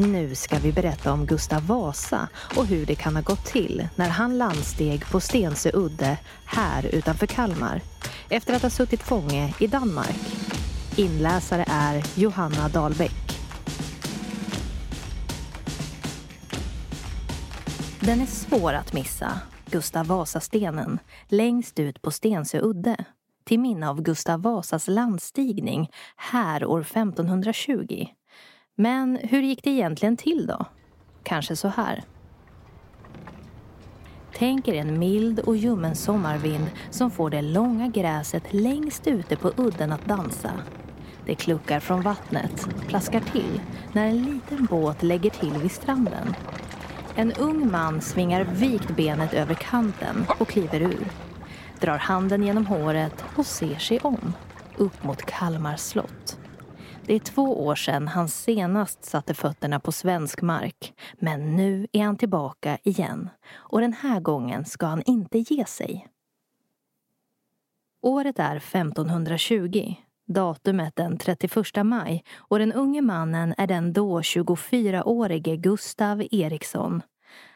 Nu ska vi berätta om Gustav Vasa och hur det kan ha gått till när han landsteg på Stensö udde här utanför Kalmar efter att ha suttit fånge i Danmark. Inläsare är Johanna Dahlbäck. Den är svår att missa, Gustav Vasa-stenen, längst ut på Stensö udde till minne av Gustav Vasas landstigning här år 1520. Men hur gick det egentligen till då? Kanske så här. Tänk er en mild och ljummen sommarvind som får det långa gräset längst ute på udden att dansa. Det kluckar från vattnet, plaskar till, när en liten båt lägger till vid stranden. En ung man svingar vikt benet över kanten och kliver ur. Drar handen genom håret och ser sig om, upp mot Kalmar slott. Det är två år sedan han senast satte fötterna på svensk mark. Men nu är han tillbaka igen. Och den här gången ska han inte ge sig. Året är 1520. Datumet den 31 maj och den unge mannen är den då 24-årige Gustav Eriksson.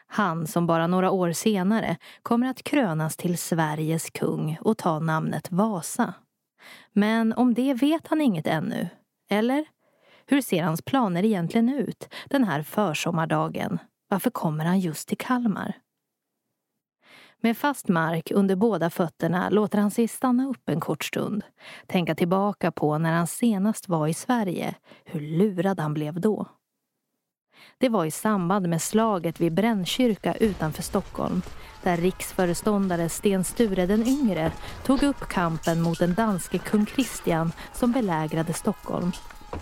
Han som bara några år senare kommer att krönas till Sveriges kung och ta namnet Vasa. Men om det vet han inget ännu. Eller? Hur ser hans planer egentligen ut den här försommardagen? Varför kommer han just till Kalmar? Med fast mark under båda fötterna låter han sig stanna upp en kort stund. Tänka tillbaka på när han senast var i Sverige, hur lurad han blev då. Det var i samband med slaget vid Brännkyrka utanför Stockholm där riksföreståndare Sten Sture den yngre tog upp kampen mot den danske kung Kristian som belägrade Stockholm.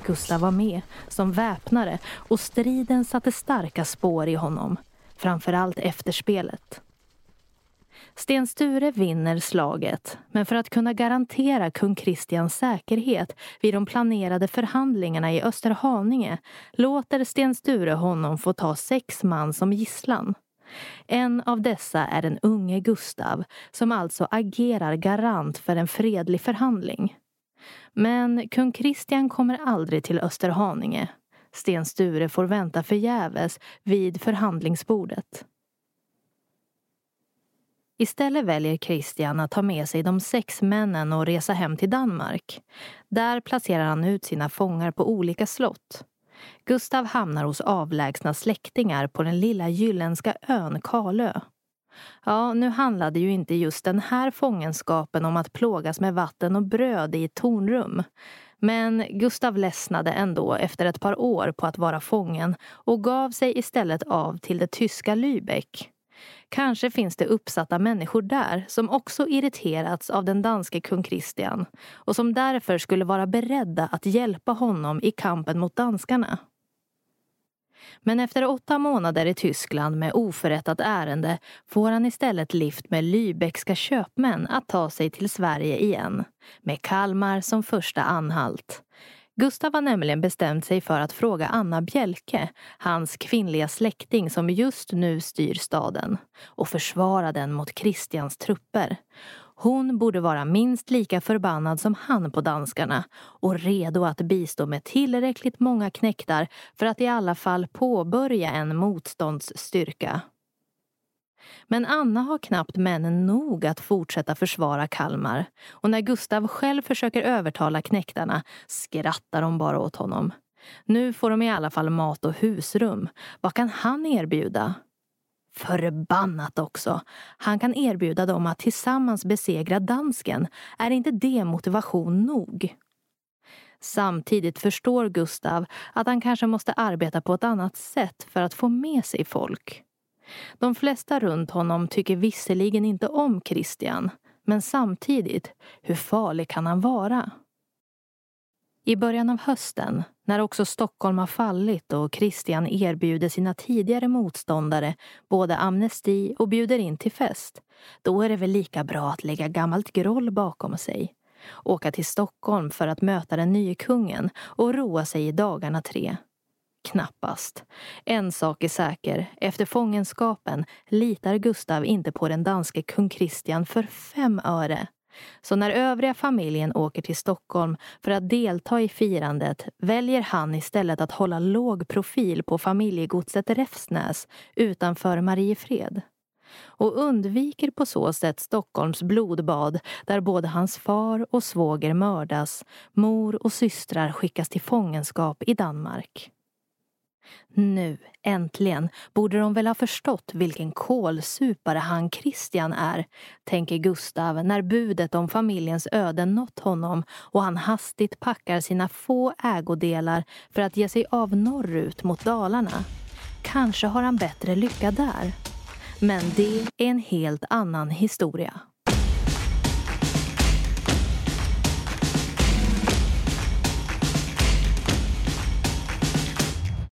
Gustav var med som väpnare och striden satte starka spår i honom, framförallt efterspelet. Sten Sture vinner slaget, men för att kunna garantera kung Kristians säkerhet vid de planerade förhandlingarna i Österhaninge låter Sten Sture honom få ta sex man som gisslan. En av dessa är den unge Gustav som alltså agerar garant för en fredlig förhandling. Men kung Kristian kommer aldrig till Österhaninge. Sten Sture får vänta förgäves vid förhandlingsbordet. Istället väljer Christian att ta med sig de sex männen och resa hem till Danmark. Där placerar han ut sina fångar på olika slott. Gustav hamnar hos avlägsna släktingar på den lilla jylländska ön Kalö. Ja, nu handlade ju inte just den här fångenskapen om att plågas med vatten och bröd i ett tornrum. Men Gustav ledsnade ändå efter ett par år på att vara fången och gav sig istället av till det tyska Lübeck. Kanske finns det uppsatta människor där som också irriterats av den danske kung Kristian och som därför skulle vara beredda att hjälpa honom i kampen mot danskarna. Men efter åtta månader i Tyskland med oförrättat ärende får han istället lift med Lübeckska köpmän att ta sig till Sverige igen, med Kalmar som första anhalt. Gustav har nämligen bestämt sig för att fråga Anna Bjelke, hans kvinnliga släkting som just nu styr staden, och försvara den mot Kristians trupper. Hon borde vara minst lika förbannad som han på danskarna och redo att bistå med tillräckligt många knäktar för att i alla fall påbörja en motståndsstyrka. Men Anna har knappt männen nog att fortsätta försvara Kalmar och när Gustav själv försöker övertala knäktarna skrattar de bara åt honom. Nu får de i alla fall mat och husrum. Vad kan han erbjuda? Förbannat också! Han kan erbjuda dem att tillsammans besegra dansken. Är inte det motivation nog? Samtidigt förstår Gustav att han kanske måste arbeta på ett annat sätt för att få med sig folk. De flesta runt honom tycker visserligen inte om Christian, men samtidigt, hur farlig kan han vara? I början av hösten, när också Stockholm har fallit och Christian erbjuder sina tidigare motståndare både amnesti och bjuder in till fest, då är det väl lika bra att lägga gammalt groll bakom sig. Åka till Stockholm för att möta den nye kungen och roa sig i dagarna tre. Knappast. En sak är säker. Efter fångenskapen litar Gustav inte på den danske kung Kristian för fem öre. Så när övriga familjen åker till Stockholm för att delta i firandet väljer han istället att hålla låg profil på familjegodset Räfsnäs utanför Mariefred och undviker på så sätt Stockholms blodbad där både hans far och svåger mördas, mor och systrar skickas till fångenskap i Danmark. Nu, äntligen, borde de väl ha förstått vilken kålsupare han Christian är, tänker Gustav när budet om familjens öde nått honom och han hastigt packar sina få ägodelar för att ge sig av norrut mot Dalarna. Kanske har han bättre lycka där. Men det är en helt annan historia.